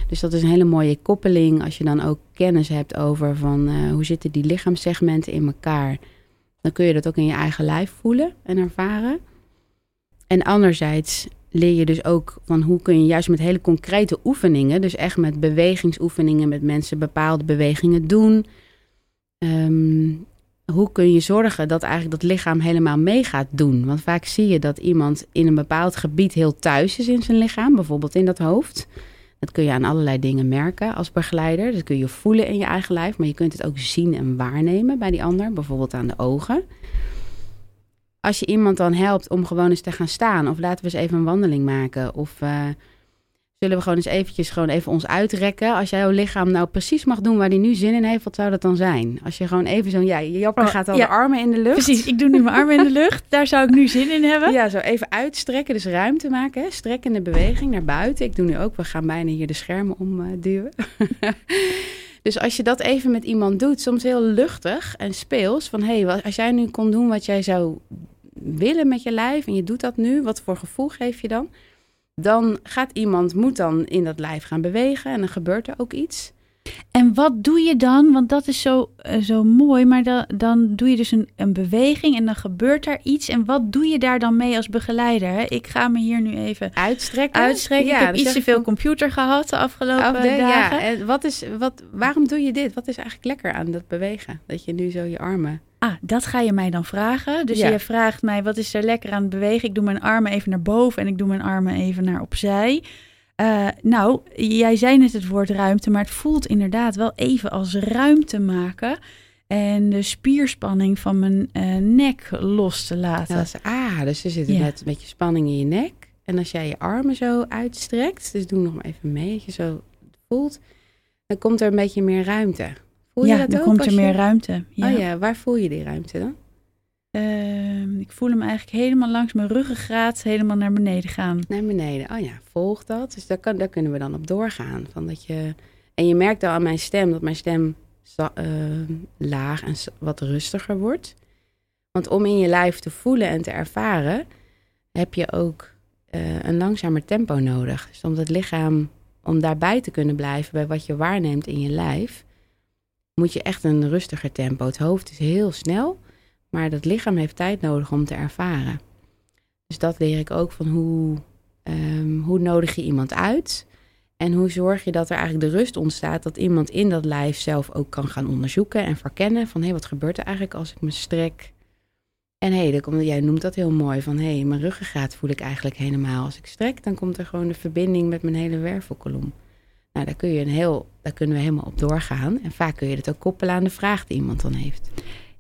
Dus dat is een hele mooie koppeling als je dan ook kennis hebt over van uh, hoe zitten die lichaamssegmenten in elkaar. Dan kun je dat ook in je eigen lijf voelen en ervaren. En anderzijds leer je dus ook van hoe kun je juist met hele concrete oefeningen, dus echt met bewegingsoefeningen met mensen bepaalde bewegingen doen. Um, hoe kun je zorgen dat eigenlijk dat lichaam helemaal mee gaat doen? Want vaak zie je dat iemand in een bepaald gebied heel thuis is in zijn lichaam, bijvoorbeeld in dat hoofd. Dat kun je aan allerlei dingen merken als begeleider. Dat kun je voelen in je eigen lijf, maar je kunt het ook zien en waarnemen bij die ander, bijvoorbeeld aan de ogen. Als je iemand dan helpt om gewoon eens te gaan staan, of laten we eens even een wandeling maken, of uh, zullen we gewoon eens eventjes gewoon even ons uitrekken. Als jouw lichaam nou precies mag doen waar hij nu zin in heeft, wat zou dat dan zijn? Als je gewoon even zo'n, ja, je oh, gaat al de armen in de lucht. Precies, ik doe nu mijn armen in de lucht. Daar zou ik nu zin in hebben. Ja, zo even uitstrekken, dus ruimte maken. Hè? Strekkende beweging naar buiten. Ik doe nu ook, we gaan bijna hier de schermen omduwen. dus als je dat even met iemand doet, soms heel luchtig en speels. Van, hé, hey, als jij nu kon doen wat jij zou willen met je lijf en je doet dat nu, wat voor gevoel geef je dan? dan gaat iemand, moet dan in dat lijf gaan bewegen en dan gebeurt er ook iets. En wat doe je dan? Want dat is zo, uh, zo mooi, maar dan, dan doe je dus een, een beweging en dan gebeurt er iets. En wat doe je daar dan mee als begeleider? Hè? Ik ga me hier nu even uitstrekken. uitstrekken. Ja, ik heb dus iets te veel computer gehad de afgelopen dagen. Ja, en wat is, wat, waarom doe je dit? Wat is eigenlijk lekker aan dat bewegen? Dat je nu zo je armen Ah, dat ga je mij dan vragen. Dus je vraagt mij, wat is er lekker aan het bewegen? Ik doe mijn armen even naar boven en ik doe mijn armen even naar opzij. Uh, nou, jij zei net het woord ruimte, maar het voelt inderdaad wel even als ruimte maken. En de spierspanning van mijn uh, nek los te laten. Ja, ah, dus er zit ja. net een beetje spanning in je nek. En als jij je armen zo uitstrekt, dus doe nog maar even mee, als je zo voelt, dan komt er een beetje meer ruimte. Voel je ja, dan komt er meer ruimte. Ja. Oh ja, waar voel je die ruimte dan? Uh, ik voel hem eigenlijk helemaal langs mijn ruggengraat helemaal naar beneden gaan. Naar beneden, oh ja, volg dat. Dus daar, kan, daar kunnen we dan op doorgaan. Van dat je, en je merkt al aan mijn stem dat mijn stem uh, laag en wat rustiger wordt. Want om in je lijf te voelen en te ervaren, heb je ook uh, een langzamer tempo nodig. Dus om het lichaam, om daarbij te kunnen blijven bij wat je waarneemt in je lijf, moet je echt een rustiger tempo. Het hoofd is heel snel, maar het lichaam heeft tijd nodig om te ervaren. Dus dat leer ik ook van hoe, um, hoe nodig je iemand uit. En hoe zorg je dat er eigenlijk de rust ontstaat dat iemand in dat lijf zelf ook kan gaan onderzoeken en verkennen van hé, hey, wat gebeurt er eigenlijk als ik me strek? En hé, hey, jij noemt dat heel mooi van hé, hey, mijn ruggengraat voel ik eigenlijk helemaal. Als ik strek, dan komt er gewoon de verbinding met mijn hele wervelkolom. Nou, daar, kun je een heel, daar kunnen we helemaal op doorgaan. En vaak kun je het ook koppelen aan de vraag die iemand dan heeft.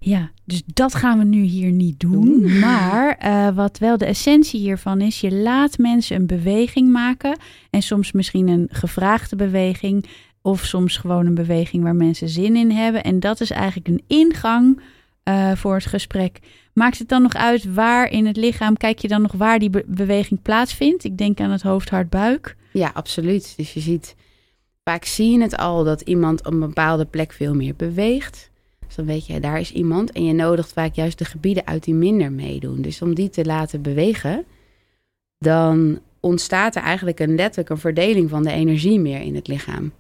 Ja, dus dat gaan we nu hier niet doen. Maar uh, wat wel de essentie hiervan is, je laat mensen een beweging maken. En soms misschien een gevraagde beweging. Of soms gewoon een beweging waar mensen zin in hebben. En dat is eigenlijk een ingang uh, voor het gesprek. Maakt het dan nog uit waar in het lichaam, kijk je dan nog waar die be beweging plaatsvindt? Ik denk aan het hoofd, hart, buik. Ja, absoluut. Dus je ziet Vaak zie je het al dat iemand op een bepaalde plek veel meer beweegt. Dus dan weet je, daar is iemand. En je nodigt vaak juist de gebieden uit die minder meedoen. Dus om die te laten bewegen, dan ontstaat er eigenlijk een letterlijk een verdeling van de energie meer in het lichaam.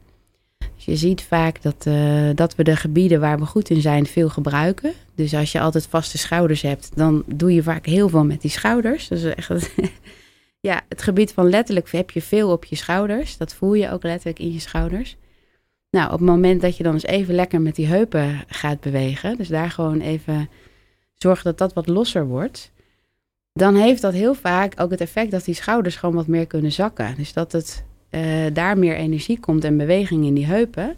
Dus je ziet vaak dat, uh, dat we de gebieden waar we goed in zijn veel gebruiken. Dus als je altijd vaste schouders hebt, dan doe je vaak heel veel met die schouders. Dus echt ja, het gebied van letterlijk heb je veel op je schouders. Dat voel je ook letterlijk in je schouders. Nou, op het moment dat je dan eens even lekker met die heupen gaat bewegen, dus daar gewoon even zorgen dat dat wat losser wordt, dan heeft dat heel vaak ook het effect dat die schouders gewoon wat meer kunnen zakken. Dus dat het uh, daar meer energie komt en beweging in die heupen.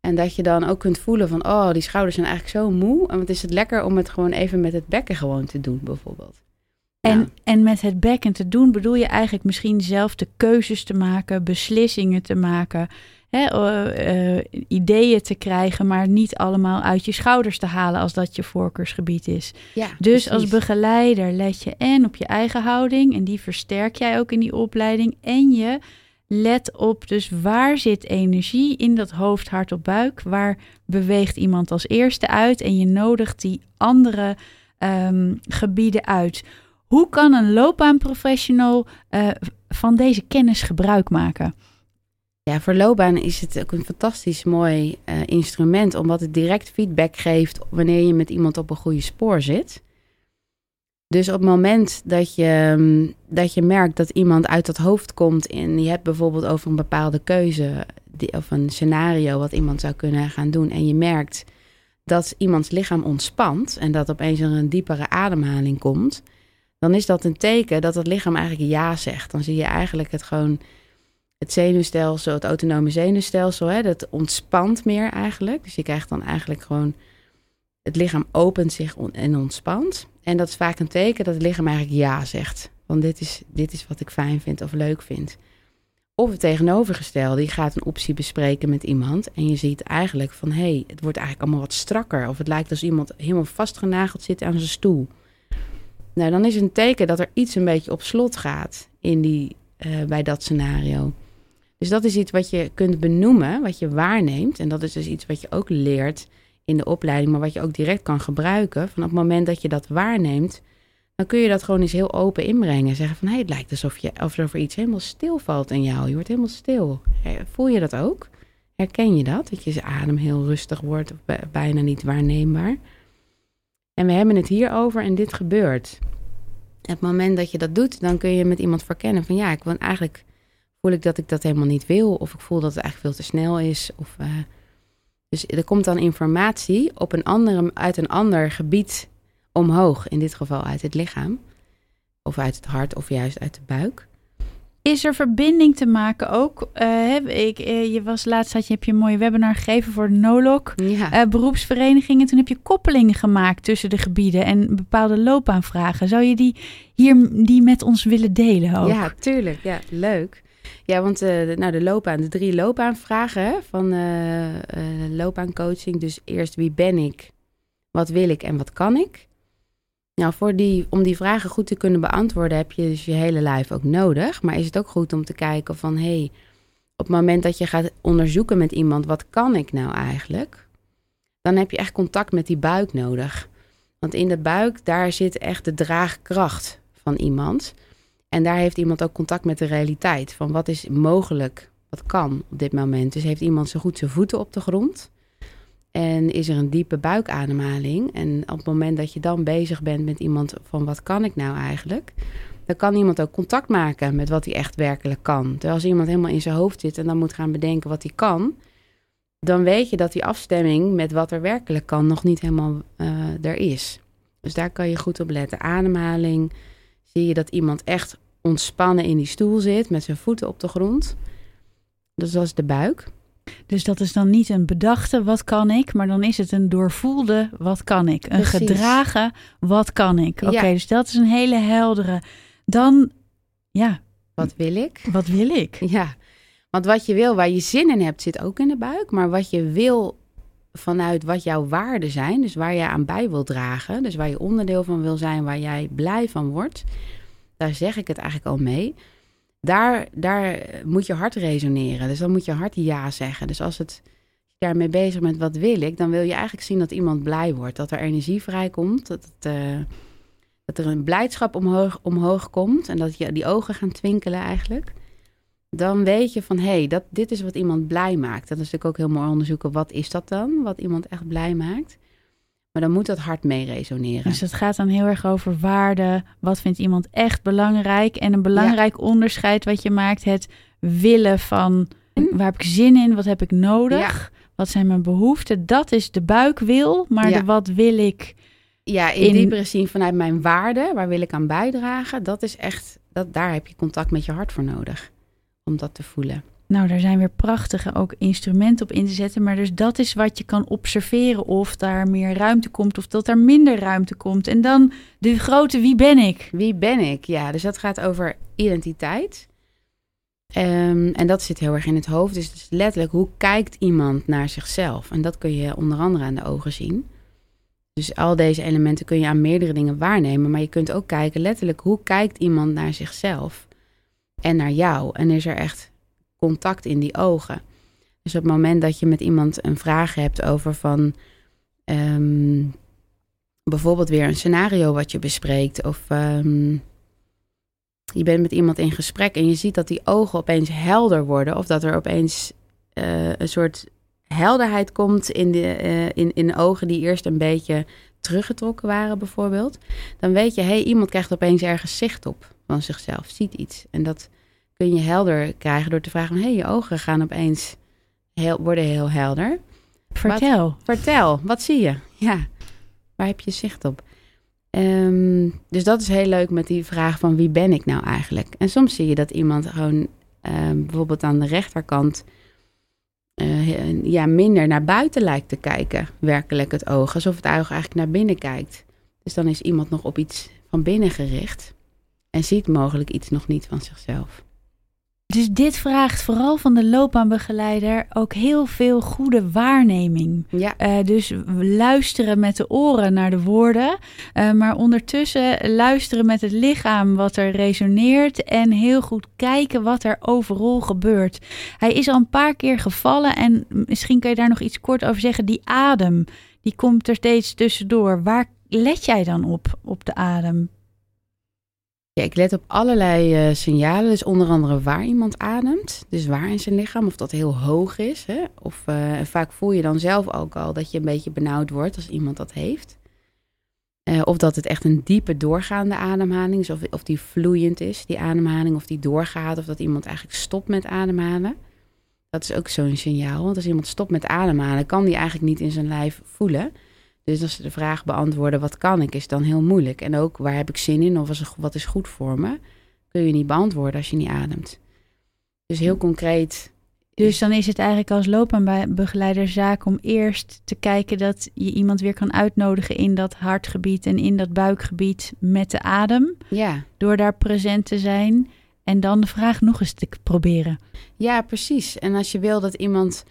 En dat je dan ook kunt voelen van, oh, die schouders zijn eigenlijk zo moe. En wat is het lekker om het gewoon even met het bekken gewoon te doen, bijvoorbeeld. En, en met het bekken te doen bedoel je eigenlijk misschien zelf de keuzes te maken, beslissingen te maken, hè, uh, ideeën te krijgen, maar niet allemaal uit je schouders te halen als dat je voorkeursgebied is. Ja, dus als begeleider let je en op je eigen houding en die versterk jij ook in die opleiding en je let op dus waar zit energie in dat hoofd, hart op buik, waar beweegt iemand als eerste uit en je nodigt die andere um, gebieden uit. Hoe kan een loopbaanprofessional uh, van deze kennis gebruik maken? Ja, voor loopbaan is het ook een fantastisch mooi uh, instrument, omdat het direct feedback geeft wanneer je met iemand op een goede spoor zit. Dus op het moment dat je, mm, dat je merkt dat iemand uit dat hoofd komt en je hebt bijvoorbeeld over een bepaalde keuze of een scenario wat iemand zou kunnen gaan doen en je merkt dat iemands lichaam ontspant en dat opeens er een diepere ademhaling komt, dan is dat een teken dat het lichaam eigenlijk ja zegt. Dan zie je eigenlijk het gewoon het zenuwstelsel, het autonome zenuwstelsel, hè, dat ontspant meer eigenlijk. Dus je krijgt dan eigenlijk gewoon, het lichaam opent zich en ontspant. En dat is vaak een teken dat het lichaam eigenlijk ja zegt. Want dit is, dit is wat ik fijn vind of leuk vind. Of het tegenovergestelde, je gaat een optie bespreken met iemand en je ziet eigenlijk van hé, hey, het wordt eigenlijk allemaal wat strakker. Of het lijkt als iemand helemaal vastgenageld zit aan zijn stoel. Nou, dan is het een teken dat er iets een beetje op slot gaat in die, uh, bij dat scenario. Dus dat is iets wat je kunt benoemen, wat je waarneemt. En dat is dus iets wat je ook leert in de opleiding, maar wat je ook direct kan gebruiken. Van op het moment dat je dat waarneemt, dan kun je dat gewoon eens heel open inbrengen. Zeggen van, hé, hey, het lijkt alsof, je, alsof er iets helemaal stilvalt in jou. Je wordt helemaal stil. Voel je dat ook? Herken je dat? Dat je adem heel rustig wordt of bijna niet waarneembaar. En we hebben het hier over en dit gebeurt. Op het moment dat je dat doet, dan kun je met iemand verkennen van ja, ik wil eigenlijk voel ik dat ik dat helemaal niet wil. Of ik voel dat het eigenlijk veel te snel is. Of, uh, dus er komt dan informatie op een andere, uit een ander gebied omhoog. In dit geval uit het lichaam. Of uit het hart of juist uit de buik. Is er verbinding te maken ook? Uh, ik, uh, je was laatst had je, heb je een mooie webinar gegeven voor de NOLOC ja. uh, beroepsverenigingen. Toen heb je koppelingen gemaakt tussen de gebieden en bepaalde loopbaanvragen. Zou je die hier die met ons willen delen ook? Ja, tuurlijk. Ja, leuk. Ja, want de, nou, de loopbaan, de drie loopbaanvragen van uh, loopbaancoaching. Dus eerst wie ben ik, wat wil ik en wat kan ik? Nou, voor die, om die vragen goed te kunnen beantwoorden heb je dus je hele lijf ook nodig. Maar is het ook goed om te kijken van, hé, hey, op het moment dat je gaat onderzoeken met iemand, wat kan ik nou eigenlijk? Dan heb je echt contact met die buik nodig. Want in de buik, daar zit echt de draagkracht van iemand. En daar heeft iemand ook contact met de realiteit. Van wat is mogelijk, wat kan op dit moment. Dus heeft iemand zo goed zijn voeten op de grond. En is er een diepe buikademhaling. En op het moment dat je dan bezig bent met iemand van wat kan ik nou eigenlijk. Dan kan iemand ook contact maken met wat hij echt werkelijk kan. Terwijl als iemand helemaal in zijn hoofd zit en dan moet gaan bedenken wat hij kan. Dan weet je dat die afstemming met wat er werkelijk kan nog niet helemaal uh, er is. Dus daar kan je goed op letten. Ademhaling. Zie je dat iemand echt ontspannen in die stoel zit met zijn voeten op de grond. Dus dat is de buik. Dus dat is dan niet een bedachte wat kan ik, maar dan is het een doorvoelde wat kan ik. Een Precies. gedragen wat kan ik. Oké, Ja. dus dat is een hele heldere. Dan, ja, Wat wil ik? wat wil ik? Ja, want wat je wil, waar je zin in hebt, zit ook in de buik. Maar wat je wil vanuit wat jouw waarden zijn, dus waar je aan bij wil dragen, dus waar je onderdeel van wil zijn, waar jij blij van wordt, daar zeg ik het eigenlijk al mee. Daar, daar moet je hart resoneren. Dus dan moet je hart ja zeggen. Dus als het daarmee bezig bent, wat wil ik, dan wil je eigenlijk zien dat iemand blij wordt. Dat er energie vrijkomt. Dat, eh, dat er een blijdschap omhoog, omhoog komt. En dat je die ogen gaan twinkelen eigenlijk. Dan weet je van, hé, hey, dat, dit is wat iemand blij maakt. Dat is natuurlijk ook heel mooi onderzoeken. Wat is dat dan? Wat iemand echt blij maakt. Maar dan moet dat hart mee resoneren. Dus het gaat dan heel erg over waarde. Wat vindt iemand echt belangrijk? En een belangrijk onderscheid wat je maakt. Het willen van waar heb ik zin in? Wat heb ik nodig? Wat zijn mijn behoeften? Dat is de buikwil. Maar Ja. de wat wil ik? Ja, in, in- diepere zin vanuit mijn waarde, waar wil ik aan bijdragen, dat is echt, dat, daar heb je contact met je hart voor nodig. Om dat te voelen. Nou, daar zijn weer prachtige ook instrumenten op in te zetten. Maar dus dat is wat je kan observeren. Of daar meer ruimte komt of dat er minder ruimte komt. En dan de grote wie ben ik? Wie ben ik? Ja, dus dat gaat over identiteit. Ehm, en dat zit heel erg in het hoofd. Dus het is letterlijk, hoe kijkt iemand naar zichzelf? En dat kun je onder andere aan de ogen zien. Dus al deze elementen kun je aan meerdere dingen waarnemen. Maar je kunt ook kijken, letterlijk, hoe kijkt iemand naar zichzelf? En naar jou? En is er echt contact in die ogen? Dus op het moment dat je met iemand een vraag hebt over van... ehm, bijvoorbeeld weer een scenario wat je bespreekt. Of ehm, je bent met iemand in gesprek en je ziet dat die ogen opeens helder worden. Of dat er opeens eh, een soort helderheid komt in de, eh, in, in de ogen die eerst een beetje teruggetrokken waren bijvoorbeeld. Dan weet je, hé, hey, iemand krijgt opeens ergens zicht op van zichzelf, ziet iets. En dat kun je helder krijgen door te vragen van, hé, hey, je ogen gaan opeens heel, worden heel helder. Vertel. Vertel, wat zie je? Ja, waar heb je zicht op? Ehm, dus dat is heel leuk met die vraag van wie ben ik nou eigenlijk? En soms zie je dat iemand gewoon bijvoorbeeld aan de rechterkant uh, ja, minder naar buiten lijkt te kijken, werkelijk het oog. Alsof het oog eigenlijk naar binnen kijkt. Dus dan is iemand nog op iets van binnen gericht en ziet mogelijk iets nog niet van zichzelf. Dus dit vraagt vooral van de loopbaanbegeleider ook heel veel goede waarneming. Ja. Uh, dus luisteren met de oren naar de woorden, uh, maar ondertussen luisteren met het lichaam wat er resoneert en heel goed kijken wat er overal gebeurt. Hij is al een paar keer gevallen en misschien kan je daar nog iets kort over zeggen. Die adem, die komt er steeds tussendoor. Waar let jij dan op, op de adem? Ja, ik let op allerlei uh, signalen. Dus onder andere waar iemand ademt. Dus waar in zijn lichaam. Of dat heel hoog is. Hè? Of uh, vaak voel je dan zelf ook al dat je een beetje benauwd wordt als iemand dat heeft. Uh, of dat het echt een diepe doorgaande ademhaling is. Of, of die vloeiend is, die ademhaling. Of die doorgaat. Of dat iemand eigenlijk stopt met ademhalen. Dat is ook zo'n signaal. Want als iemand stopt met ademhalen, kan die eigenlijk niet in zijn lijf voelen. Dus als ze de vraag beantwoorden, wat kan ik, is dan heel moeilijk. En ook, waar heb ik zin in of wat is goed voor me, kun je niet beantwoorden als je niet ademt. Dus heel concreet. Dus dan is het eigenlijk als loopbaanbegeleider zaak om eerst te kijken dat je iemand weer kan uitnodigen in dat hartgebied en in dat buikgebied met de adem. Ja. Door daar present te zijn en dan de vraag nog eens te proberen. Ja, precies. En als je wil dat iemand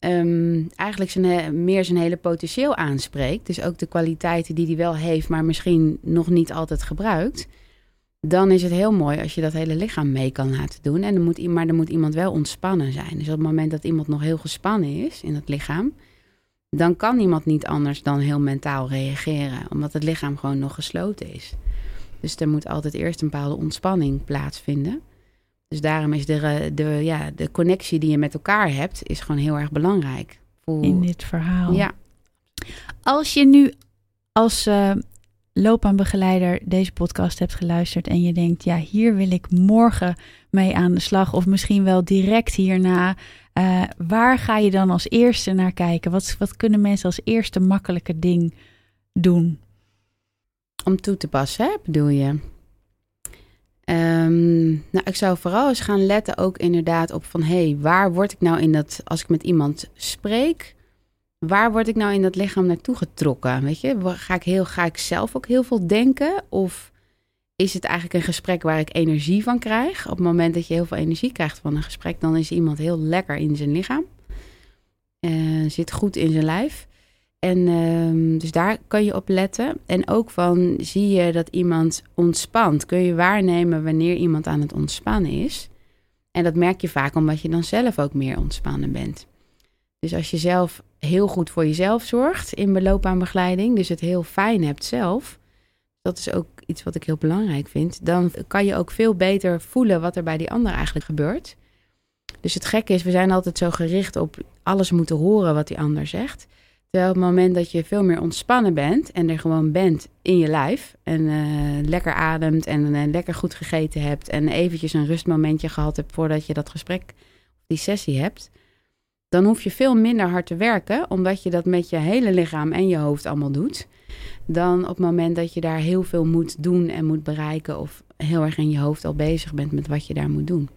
um, eigenlijk zijn, meer zijn hele potentieel aanspreekt. Dus ook de kwaliteiten die hij wel heeft, maar misschien nog niet altijd gebruikt. Dan is het heel mooi als je dat hele lichaam mee kan laten doen. En dan moet, maar dan moet iemand wel ontspannen zijn. Dus op het moment dat iemand nog heel gespannen is in het lichaam, dan kan iemand niet anders dan heel mentaal reageren, omdat het lichaam gewoon nog gesloten is. Dus er moet altijd eerst een bepaalde ontspanning plaatsvinden. Dus daarom is de, de, ja, de connectie die je met elkaar hebt, is gewoon heel erg belangrijk. Voor... In dit verhaal. Ja. Als je nu als uh, loopbaanbegeleider deze podcast hebt geluisterd en je denkt, ja, hier wil ik morgen mee aan de slag, of misschien wel direct hierna, uh, waar ga je dan als eerste naar kijken? Wat, wat kunnen mensen als eerste makkelijke ding doen? Om toe te passen, hè, bedoel je? Um, nou, ik zou vooral eens gaan letten ook inderdaad op van... hé, hey, waar word ik nou in dat... als ik met iemand spreek... waar word ik nou in dat lichaam naartoe getrokken? Weet je, ga ik, heel, ga ik zelf ook heel veel denken? Of is het eigenlijk een gesprek waar ik energie van krijg? Op het moment dat je heel veel energie krijgt van een gesprek... dan is iemand heel lekker in zijn lichaam. Uh, zit goed in zijn lijf. En um, dus daar kan je op letten. En ook van zie je dat iemand ontspant. Kun je waarnemen wanneer iemand aan het ontspannen is. En dat merk je vaak omdat je dan zelf ook meer ontspannen bent. Dus als je zelf heel goed voor jezelf zorgt in beloopbaanbegeleiding, dus het heel fijn hebt zelf, dat is ook iets wat ik heel belangrijk vind, dan kan je ook veel beter voelen wat er bij die ander eigenlijk gebeurt. Dus het gekke is, we zijn altijd zo gericht op alles moeten horen wat die ander zegt. Terwijl op het moment dat je veel meer ontspannen bent en er gewoon bent in je lijf en uh, lekker ademt en uh, lekker goed gegeten hebt en eventjes een rustmomentje gehad hebt voordat je dat gesprek, die sessie hebt, dan hoef je veel minder hard te werken, omdat je dat met je hele lichaam en je hoofd allemaal doet, dan op het moment dat je daar heel veel moet doen en moet bereiken of heel erg in je hoofd al bezig bent met wat je daar moet doen.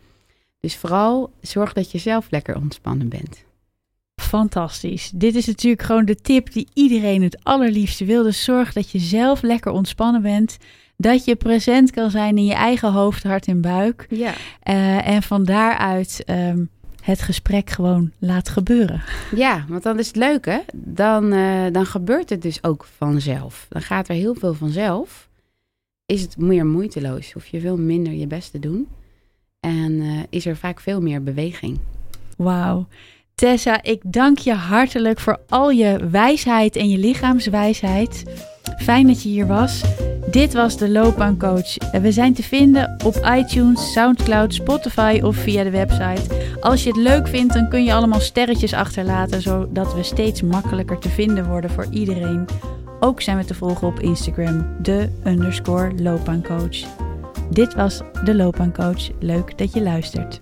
Dus vooral zorg dat je zelf lekker ontspannen bent. Fantastisch. Dit is natuurlijk gewoon de tip die iedereen het allerliefste wil. Dus zorg dat je zelf lekker ontspannen bent. Dat je present kan zijn in je eigen hoofd, hart en buik. Ja. Uh, en van daaruit um, het gesprek gewoon laat gebeuren. Ja, want dan is het leuk hè. Dan, uh, dan gebeurt het dus ook vanzelf. Dan gaat er heel veel vanzelf. Is het meer moeiteloos. Hoef je veel minder je best te doen. En uh, is er vaak veel meer beweging. Wauw. Tessa, ik dank je hartelijk voor al je wijsheid en je lichaamswijsheid. Fijn dat je hier was. Dit was de Loopbaancoach. We zijn te vinden op iTunes, Soundcloud, Spotify of via de website. Als je het leuk vindt, dan kun je allemaal sterretjes achterlaten, zodat we steeds makkelijker te vinden worden voor iedereen. Ook zijn we te volgen op Instagram, de underscore loopbaancoach. Dit was de Loopbaancoach. Leuk dat je luistert.